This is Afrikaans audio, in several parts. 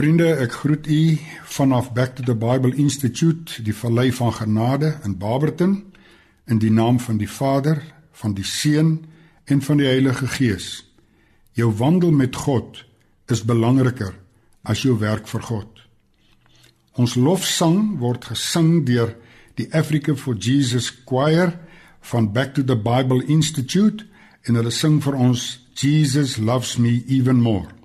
Vriende, ek groet u vanaf Back to the Bible Institute, die Vallei van Genade in Barberton, in die naam van die Vader, van die Seun en van die Heilige Gees. Jou wandel met God is belangriker as jou werk vir God. Ons lofsang word gesing deur die Africa for Jesus Choir van Back to the Bible Institute en hulle sing vir ons Jesus loves me even more.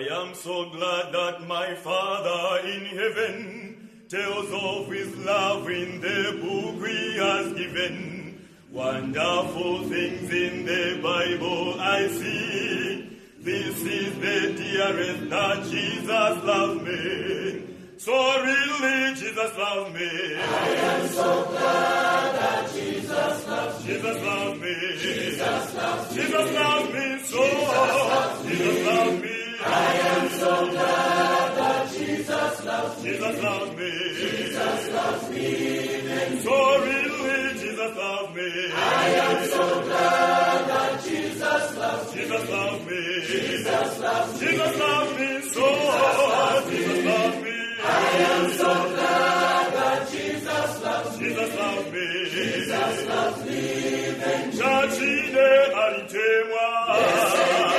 I am so glad that my Father in heaven tells of his love in the book he has given. Wonderful things in the Bible I see. This is the dearest that Jesus loves me. So really Jesus loves me. I am so glad that Jesus loves me. Jesus loves me. Jesus loves me. Jesus loves me so. Jesus loves me. I am so glad that Jesus loves me. Jesus loves me. Jesus loves me. So really Jesus loves me. I am so glad that Jesus loves me. Jesus loves me. Jesus loves me. Jesus loves me so. Jesus loves me. I am so glad that Jesus loves me. Jesus loves me. Jesus loves me. Then Chachine alitemwa. Alitemwa.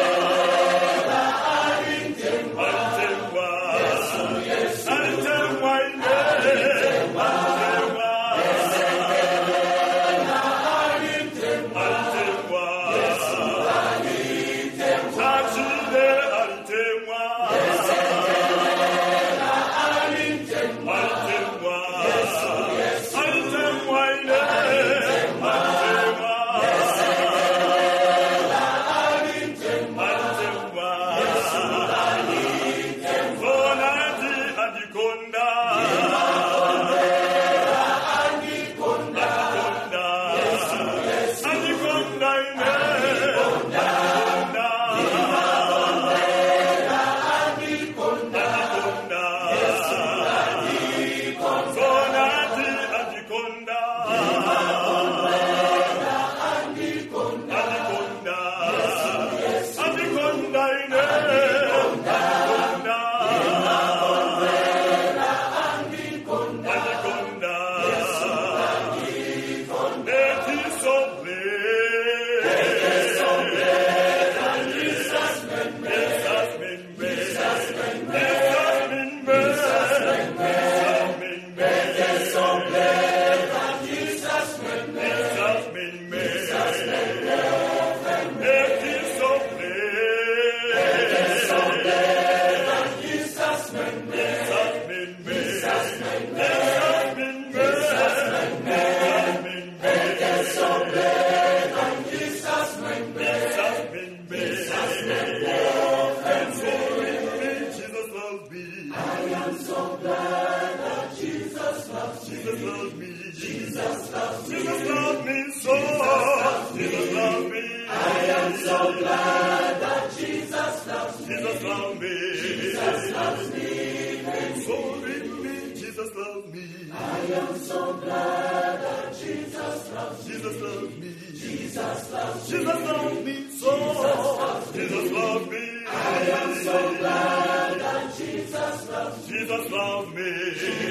Loves me. Jesus loves me. Jesus loves me. Jesus loves me. I am so glad that Jesus loves me. Jesus loves me. Jesus loves me. Jesus loves me so. Jesus loves me. I am so glad that Jesus loves me. Jesus loves me.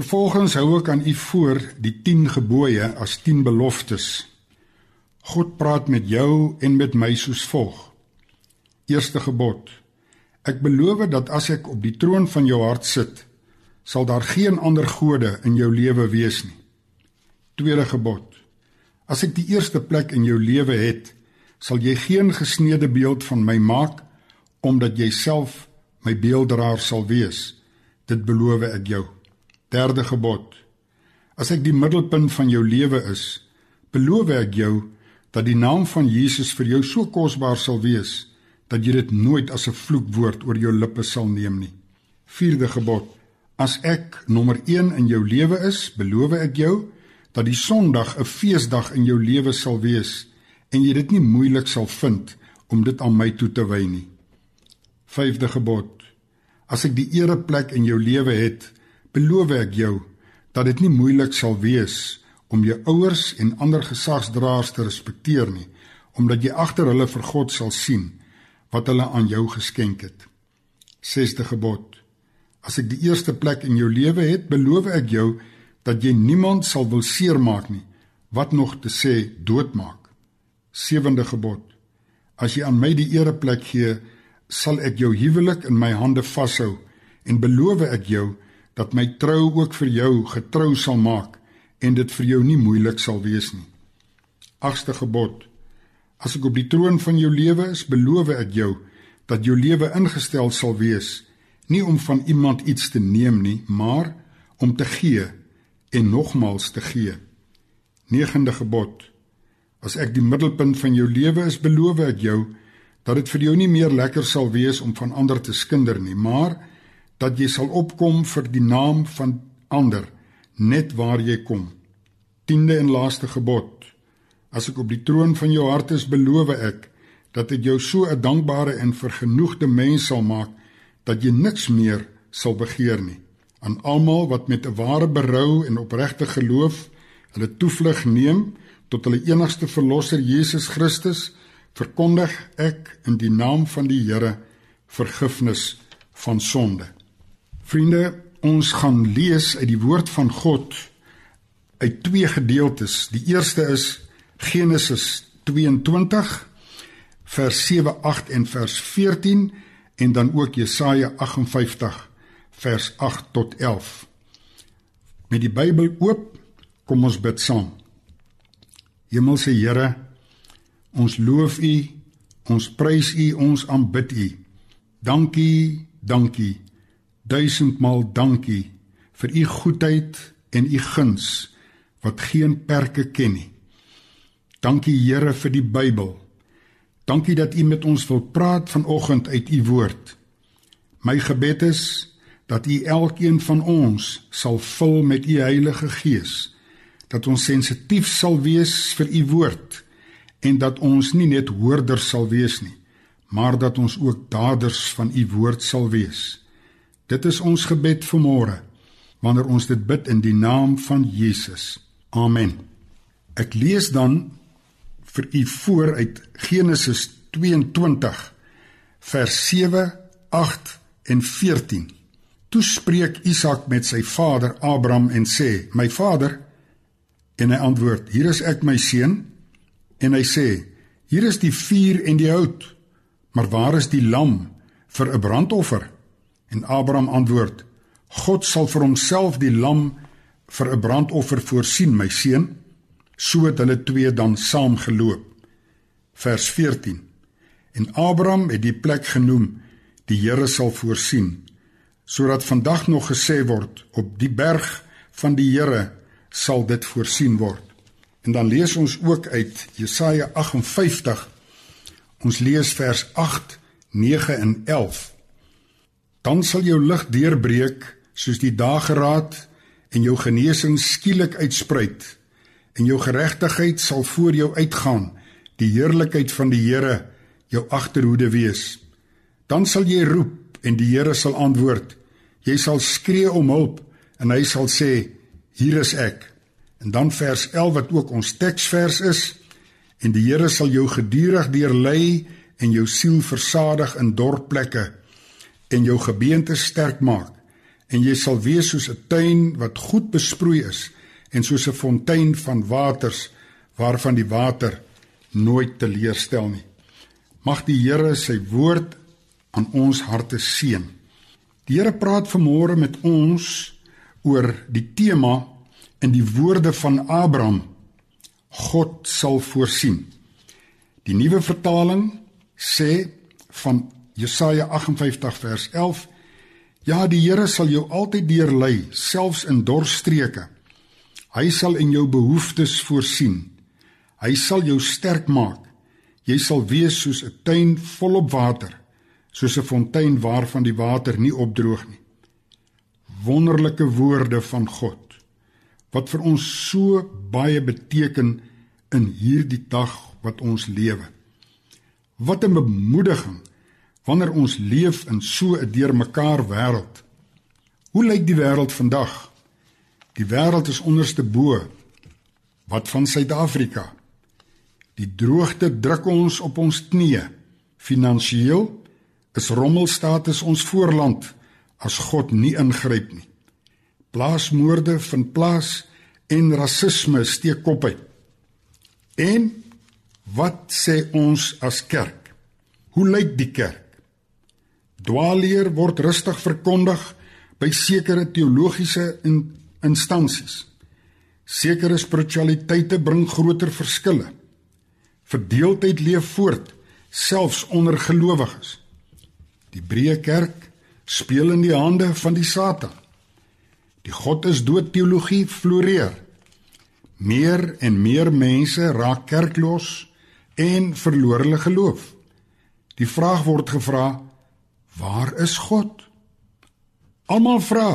Vervolgens hou ek aan u voor die 10 gebooie as 10 beloftes. God praat met jou en met my soos volg. Eerste gebod: Ek beloof dat as ek op die troon van jou hart sit, sal daar geen ander gode in jou lewe wees nie. Tweede gebod: As ek die eerste plek in jou lewe het, sal jy geen gesneede beeld van my maak omdat jy self my beelddraer sal wees. Dit beloof ek jou. Derde gebod: As ek die middelpunt van jou lewe is, beloof ek jou dat die naam van Jesus vir jou so kosbaar sal wees dat jy dit nooit as 'n vloekwoord oor jou lippe sal neem nie. Vierde gebod: As ek nommer 1 in jou lewe is, beloof ek jou dat die Sondag 'n feesdag in jou lewe sal wees en jy dit nie moeilik sal vind om dit aan my toe te wy nie. Vyfde gebod: As ek die ereplek in jou lewe het, beloof ek jou dat dit nie moeilik sal wees om jou ouers en ander gesagsdraers te respekteer nie, omdat jy agter hulle vir God sal sien wat hulle aan jou geskenk het. 6de gebod. As ek die eerste plek in jou lewe het, beloof ek jou dat jy niemand sal wil seermaak nie, wat nog te sê doodmaak. 7de gebod. As jy aan my die ereplek gee, sal ek jou huwelik in my hande vashou en beloof ek jou dat my trou ook vir jou getrou sal maak en dit vir jou nie moeilik sal wees nie. 8ste gebod. As ek op die troon van jou lewe is, beloof ek jou dat jou lewe ingestel sal wees nie om van iemand iets te neem nie, maar om te gee en nogmals te gee. 9de gebod. As ek die middelpunt van jou lewe is, beloof ek jou dat dit vir jou nie meer lekker sal wees om van ander te skinder nie, maar dat jy sal opkom vir die naam van ander net waar jy kom. 10de en laaste gebod. As ek op die troon van jou hart is, beloof ek dat ek jou so 'n dankbare en vergenoegde mens sal maak dat jy niks meer sal begeer nie. Aan almal wat met 'n ware berou en opregte geloof hulle toevlug neem tot hulle enigste verlosser Jesus Christus, verkondig ek in die naam van die Here vergifnis van sonde. Vriende, ons gaan lees uit die woord van God uit twee gedeeltes. Die eerste is Genesis 22 vers 7 8 en vers 14 en dan ook Jesaja 58 vers 8 tot 11. Met die Bybel oop, kom ons bid saam. Hemelse Here, ons loof U, ons prys U, ons aanbid U. Dankie, dankie. Duisendmaal dankie vir U goedheid en U guns wat geen perke ken nie. Dankie Here vir die Bybel. Dankie dat U met ons wil praat vanoggend uit U woord. My gebed is dat U elkeen van ons sal vul met U Heilige Gees, dat ons sensitief sal wees vir U woord en dat ons nie net hoorders sal wees nie, maar dat ons ook daders van U woord sal wees. Dit is ons gebed vir môre wanneer ons dit bid in die naam van Jesus. Amen. Ek lees dan vir u voor uit Genesis 22 vers 7, 8 en 14. Toe spreek Isak met sy vader Abraham en sê: "My vader." En hy antwoord: "Hier is ek, my seun." En hy sê: "Hier is die vuur en die hout, maar waar is die lam vir 'n brandoffer?" En Abraham antwoord: "God sal vir homself die lam vir 'n brandoffer voorsien, my seun." so het hulle twee dan saam geloop. Vers 14. En Abraham het die plek genoem die Here sal voorsien, sodat vandag nog gesê word op die berg van die Here sal dit voorsien word. En dan lees ons ook uit Jesaja 58. Ons lees vers 8, 9 en 11. Dan sal jou lig deurbreek soos die dageraad en jou genesing skielik uitspruit en jou geregtigheid sal voor jou uitgaan. Die heerlikheid van die Here jou agterhoede wees. Dan sal jy roep en die Here sal antwoord. Jy sal skree om hulp en hy sal sê: Hier is ek. En dan vers 11 wat ook ons teksvers is. En die Here sal jou gedurig deurlei en jou siel versadig in dorp plekke en jou gebeente sterk maak en jy sal wees soos 'n tuin wat goed besproei is en soos 'n fontein van waters waarvan die water nooit teleurstel nie. Mag die Here sy woord aan ons harte seën. Die Here praat vanmôre met ons oor die tema in die woorde van Abraham. God sal voorsien. Die nuwe vertaling sê van Jesaja 58 vers 11: Ja, die Here sal jou altyd deurlei, selfs in dorstreke. Hy sal in jou behoeftes voorsien. Hy sal jou sterk maak. Jy sal wees soos 'n tuin volop water, soos 'n fontein waarvan die water nie opdroog nie. Wonderlike woorde van God wat vir ons so baie beteken in hierdie dag wat ons lewe. Wat 'n bemoediging wanneer ons leef in so 'n deurmekaar wêreld. Hoe lyk die wêreld vandag? Die wêreld is onderste bo. Wat van Suid-Afrika? Die droogte druk ons op ons knieë. Finansieel is rommelstatus ons voorland as God nie ingryp nie. Plaasmoorde vind plaas en rasisme steek kop uit. En wat sê ons as kerk? Hoe lyk die kerk? Dwaalleer word rustig verkondig by sekere teologiese in, instansies. Sekere spiritualiteite bring groter verskille. Verdeeldheid leef voort selfs onder gelowiges. Die breë kerk speel in die hande van die Satan. Die God is dood teologie floreer. Meer en meer mense raak kerklos en verloor hulle geloof. Die vraag word gevra: Waar is God? Almal vra: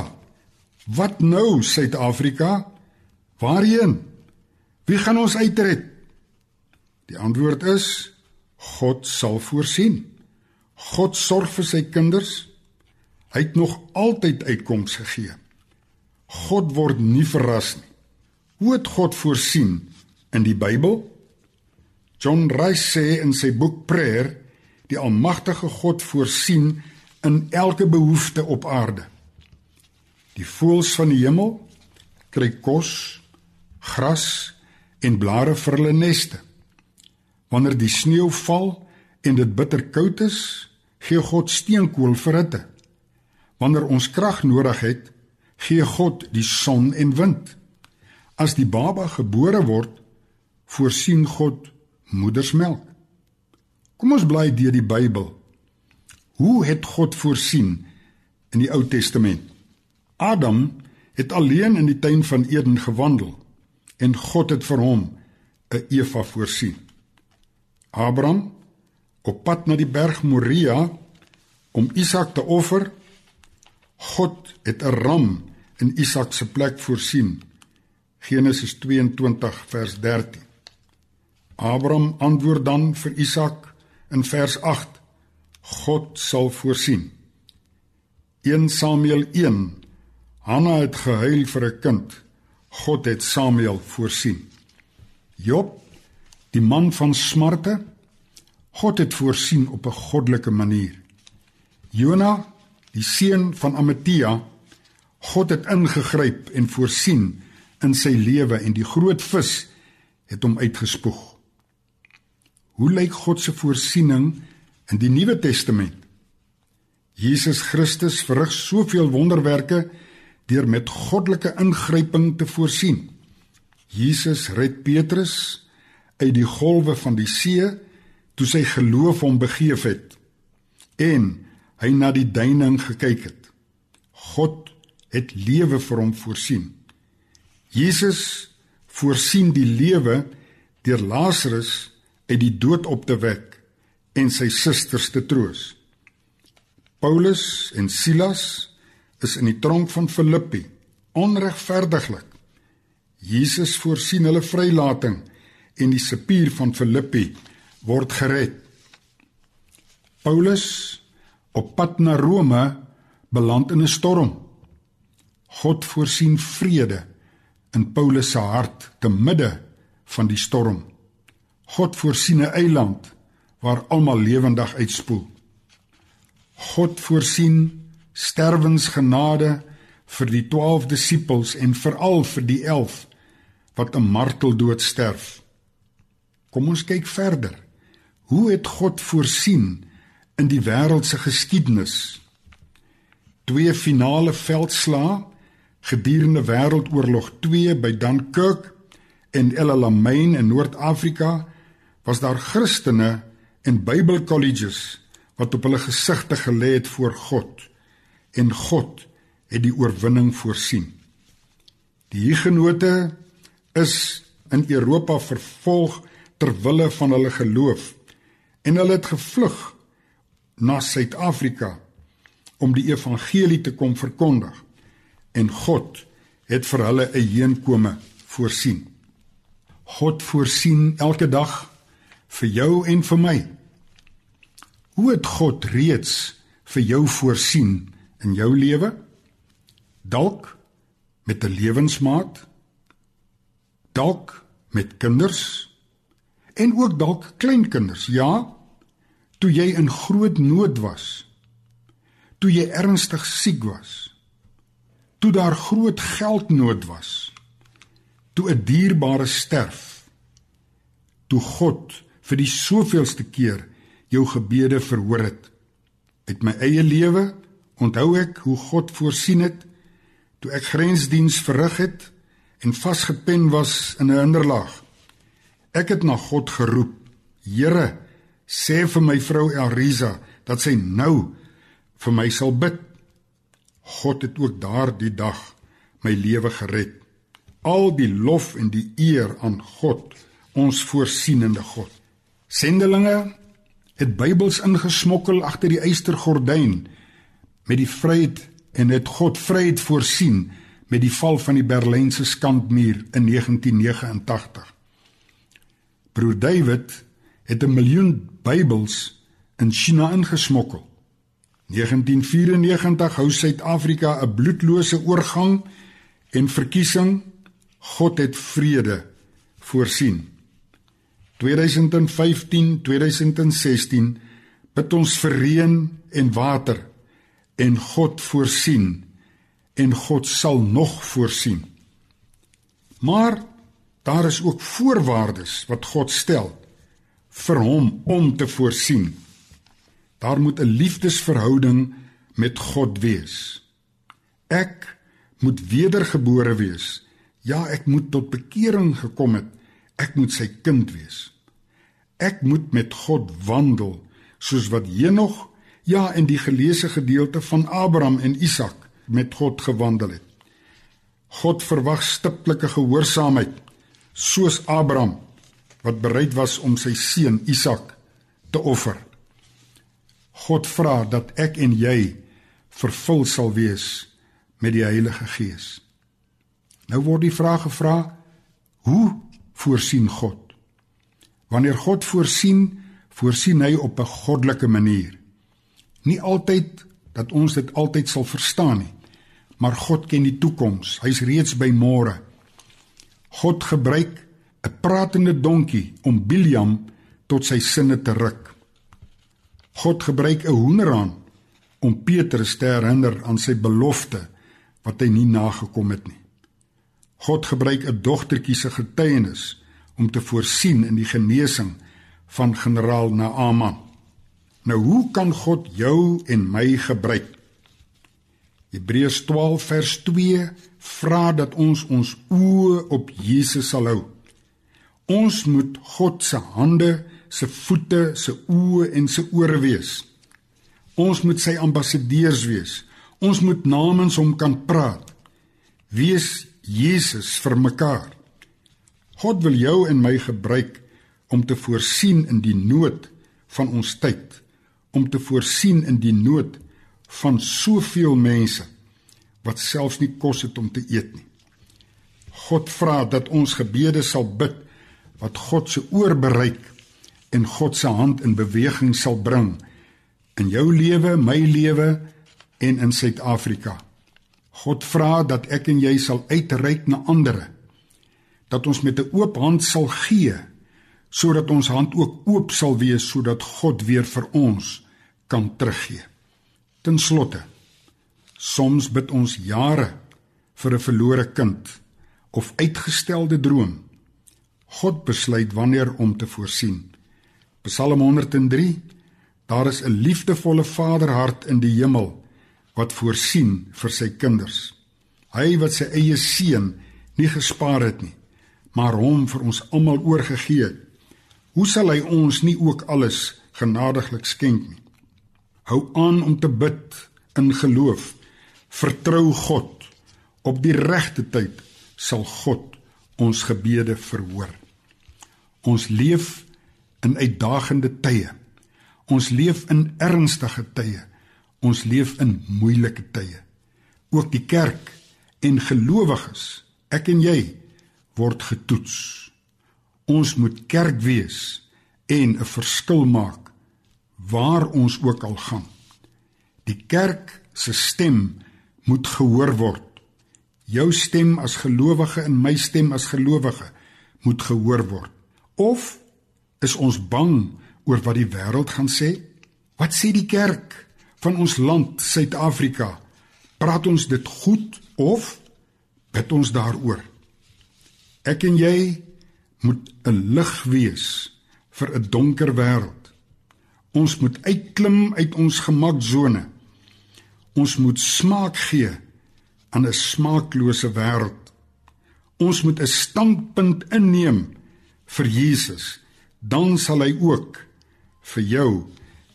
Wat nou Suid-Afrika? Waarheen? Wie gaan ons uitred? Die antwoord is: God sal voorsien. God sorg vir sy kinders. Hy het nog altyd uitkoms gegee. God word nie verras nie. Hoe het God voorsien in die Bybel? John Rice sê in sy boek Prayer, die almagtige God voorsien in elke behoefte op aarde. Die voëls van die hemel kry kos, gras en blare vir hulle neste. Wanneer die sneeu val en dit bitter koud is, gee God steenkool vir hitte. Wanneer ons krag nodig het, gee God die son en wind. As die baba gebore word, voorsien God moedersmelk. Kom ons bly deur die Bybel. Hoe het God voorsien in die Ou Testament? Adam het alleen in die tuin van Eden gewandel en God het vir hom 'n Eva voorsien. Abraham op pad na die berg Moria om Isak te offer. God het 'n ram in Isak se plek voorsien. Genesis 22 vers 13. Abraham antwoord dan vir Isak in vers 8: God sal voorsien. 1 Samuel 1 Hanna het gehuil vir 'n kind. God het Samuel voorsien. Job die man van smarte. God het voorsien op 'n goddelike manier. Jona, die seun van Amittea, God het ingegryp en voorsien in sy lewe en die groot vis het hom uitgespoeg. Hoe lyk God se voorsiening in die Nuwe Testament? Jesus Christus verrig soveel wonderwerke deur met goddelike ingryping te voorsien. Jesus red Petrus uit die golwe van die see toe sy geloof hom begeef het en hy na die duining gekyk het. God het lewe vir hom voorsien. Jesus voorsien die lewe deur Lazarus uit die dood op te wek en sy susters te troos. Paulus en Silas is in die tronk van Filippi onregverdiglik. Jesus voorsien hulle vrylating en die sepier van Filippi word gered. Paulus op pad na Rome beland in 'n storm. God voorsien vrede in Paulus se hart te midde van die storm. God voorsien 'n eiland waar almal lewendig uitspoel. God voorsien sterwensgenade vir die 12 disippels en veral vir die 11 wat 'n marteldood sterf. Kom ons kyk verder. Hoe het God voorsien in die wêreld se geskiedenis? Twee finale veldslae gedurende Wêreldoorlog 2 by Dunkirk en El Alamein in Noord-Afrika was daar Christene en Bybelkolleges wat op hulle gesigte gelê het voor God en God het die oorwinning voorsien. Die Hugenote is in Europa vervolg ter wille van hulle geloof en hulle het gevlug na Suid-Afrika om die evangelie te kom verkondig en God het vir hulle 'n heenkome voorsien. God voorsien elke dag vir jou en vir my. Hoe het God reeds vir jou voorsien in jou lewe? Dalk met 'n lewensmaat? Dalk met kinders? en ook dalk kleinkinders. Ja, toe jy in groot nood was. Toe jy ernstig siek was. Toe daar groot geldnood was. Toe 'n dierbare sterf. Toe God vir die soveelste keer jou gebede verhoor het. Uit my eie lewe onthou ek hoe God voorsien het toe ek grensdiens verrig het en vasgepen was in 'n hinderlaag. Ek het na God geroep. Here, sê vir my vrou Elrisa dat sy nou vir my sal bid. God het ook daardie dag my lewe gered. Al die lof en die eer aan God, ons voorsienende God. Sendelinge het Bybels ingesmokkel agter die eystergordyn met die vryheid en het God vryheid voorsien met die val van die Berlynse skandmuur in 1989. Broer David het 'n miljoen Bybels in China ingesmokkel. 1994 hou Suid-Afrika 'n bloedlose oorgang en verkiesing. God het vrede voorsien. 2015, 2016 bid ons vir reën en water en God voorsien en God sal nog voorsien. Maar daar is ook voorwaardes wat God stel vir hom om te voorsien. Daar moet 'n liefdesverhouding met God wees. Ek moet wedergebore wees. Ja, ek moet tot bekering gekom het. Ek moet sy kind wees. Ek moet met God wandel soos wat Henog ja in die geleesde gedeelte van Abraham en Isak met God gewandel het. God verwag stiplike gehoorsaamheid soos Abraham wat bereid was om sy seun Isak te offer. God vra dat ek en jy vervul sal wees met die Heilige Gees. Nou word die vraag gevra: Hoe voorsien God? Wanneer God voorsien, voorsien hy op 'n goddelike manier. Nie altyd dat ons dit altyd sal verstaan nie maar God ken die toekoms. Hy's reeds by môre. God gebruik 'n pratende donkie om Biliam tot sy sinne te ruk. God gebruik 'n hoenderhaan om Petrus te herinner aan sy belofte wat hy nie nagekom het nie. God gebruik 'n dogtertjie se getuienis om te voorsien in die genesing van generaal Naaman. Nou hoe kan God jou en my gebruik? Hebreërs 12 vers 2 vra dat ons ons oë op Jesus sal hou. Ons moet God se hande, se voete, se oë en se ore wees. Ons moet sy ambassadeurs wees. Ons moet namens hom kan praat. Wees Jesus vir mekaar. God wil jou en my gebruik om te voorsien in die nood van ons tyd, om te voorsien in die nood van soveel mense wat selfs nie kos het om te eet nie. God vra dat ons gebede sal bid wat God se oor bereik en God se hand in beweging sal bring in jou lewe, my lewe en in Suid-Afrika. God vra dat ek en jy sal uitreik na ander. Dat ons met 'n oop hand sal gee sodat ons hand ook oop sal wees sodat God weer vir ons kan teruggee. Ten slotte Soms bid ons jare vir 'n verlore kind of uitgestelde droom. God besluit wanneer om te voorsien. Psalm 103 Daar is 'n liefdevolle Vaderhart in die hemel wat voorsien vir sy kinders. Hy wat sy eie seun nie gespaar het nie, maar hom vir ons almal oorgegee het. Hoe sal hy ons nie ook alles genadiglik skenk nie? Hou aan om te bid in geloof Vertrou God. Op die regte tyd sal God ons gebede verhoor. Ons leef in uitdagende tye. Ons leef in ernstige tye. Ons leef in moeilike tye. Ook die kerk en gelowiges, ek en jy, word getoets. Ons moet kerk wees en 'n verskil maak waar ons ook al gaan. Die kerk se stem moet gehoor word. Jou stem as gelowige en my stem as gelowige moet gehoor word. Of Is ons bang oor wat die wêreld gaan sê? Wat sê die kerk van ons land, Suid-Afrika? Praat ons dit goed of bid ons daaroor? Ek en jy moet 'n lig wees vir 'n donker wêreld. Ons moet uitklim uit ons gemaksone. Ons moet smaak gee aan 'n smaaklose wêreld. Ons moet 'n standpunt inneem vir Jesus, dan sal hy ook vir jou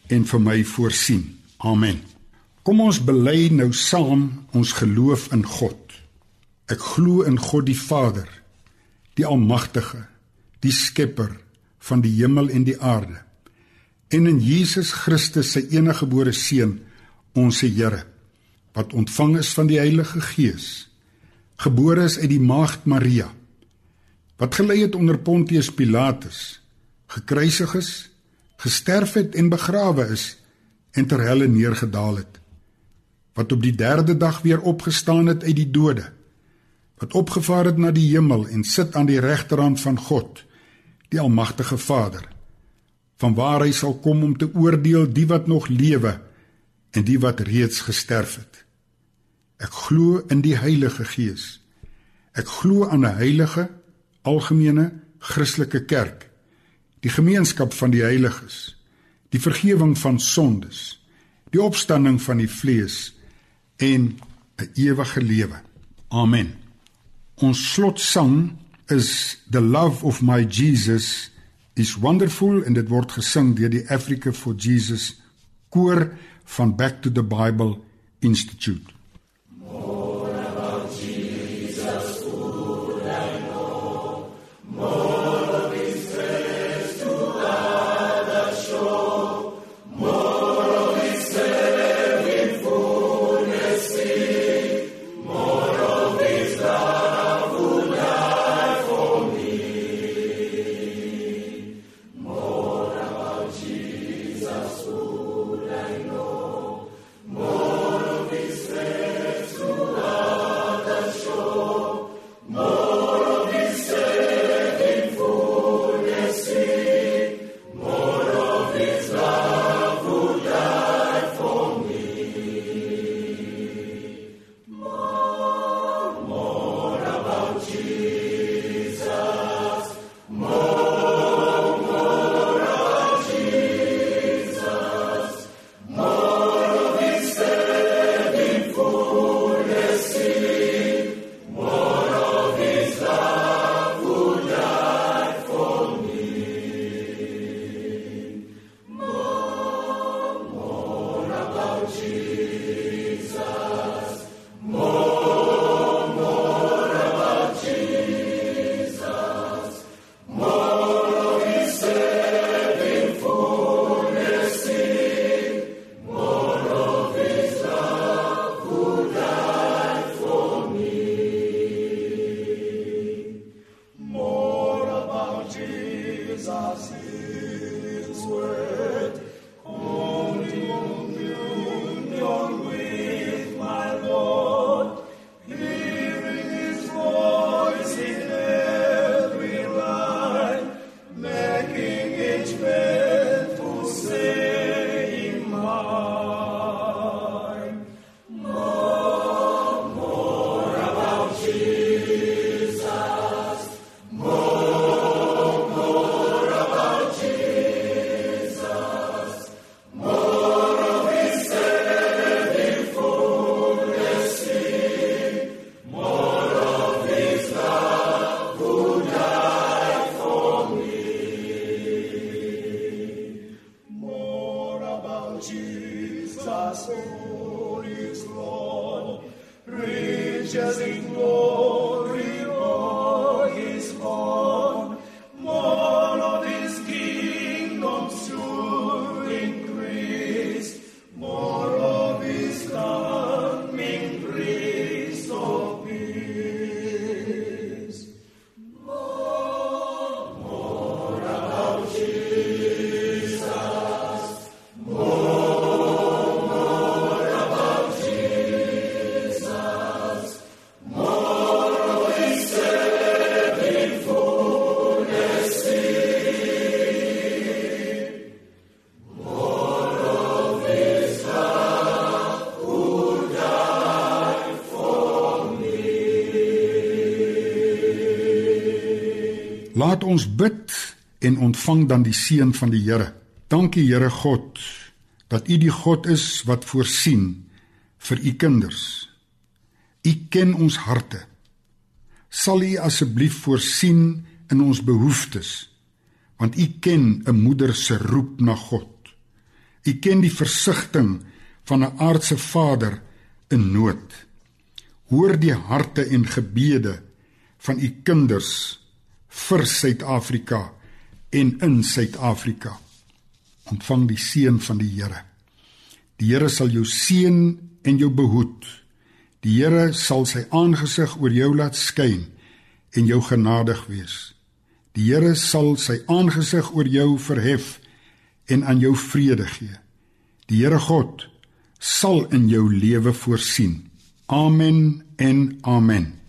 en vir my voorsien. Amen. Kom ons bely nou saam ons geloof in God. Ek glo in God die Vader, die Almagtige, die Skepper van die hemel en die aarde, en in Jesus Christus se eniggebore seun, ons Here, wat ontvang is van die Heilige Gees, gebore is uit die maagd Maria, wat gelei het onder Pontius Pilatus, gekruisig is, gesterf het en begrawe is en ter helle neergedaal het, wat op die 3de dag weer opgestaan het uit die dode, wat opgevaar het na die hemel en sit aan die regterhand van God, die almagtige Vader, vanwaar hy sal kom om te oordeel die wat nog lewe en die wat reeds gesterf het. Ek glo in die Heilige Gees. Ek glo aan 'n heilige, algemene Christelike kerk, die gemeenskap van die heiliges, die vergifnis van sondes, die opstanding van die vlees en 'n ewige lewe. Amen. Ons slotsang is The Love of My Jesus is Wonderful en dit word gesing deur die Africa for Jesus koor van Back to the Bible Institute. Ons bid en ontvang dan die seën van die Here. Dankie Here God dat U die God is wat voorsien vir U kinders. U ken ons harte. Sal U asseblief voorsien in ons behoeftes want U ken 'n moeder se roep na God. U ken die versigtiging van 'n aardse vader in nood. Hoor die harte en gebede van U kinders vir Suid-Afrika en in Suid-Afrika. Ontvang die seën van die Here. Die Here sal jou seën en jou behoed. Die Here sal sy aangesig oor jou laat skyn en jou genadig wees. Die Here sal sy aangesig oor jou verhef en aan jou vrede gee. Die Here God sal in jou lewe voorsien. Amen en amen.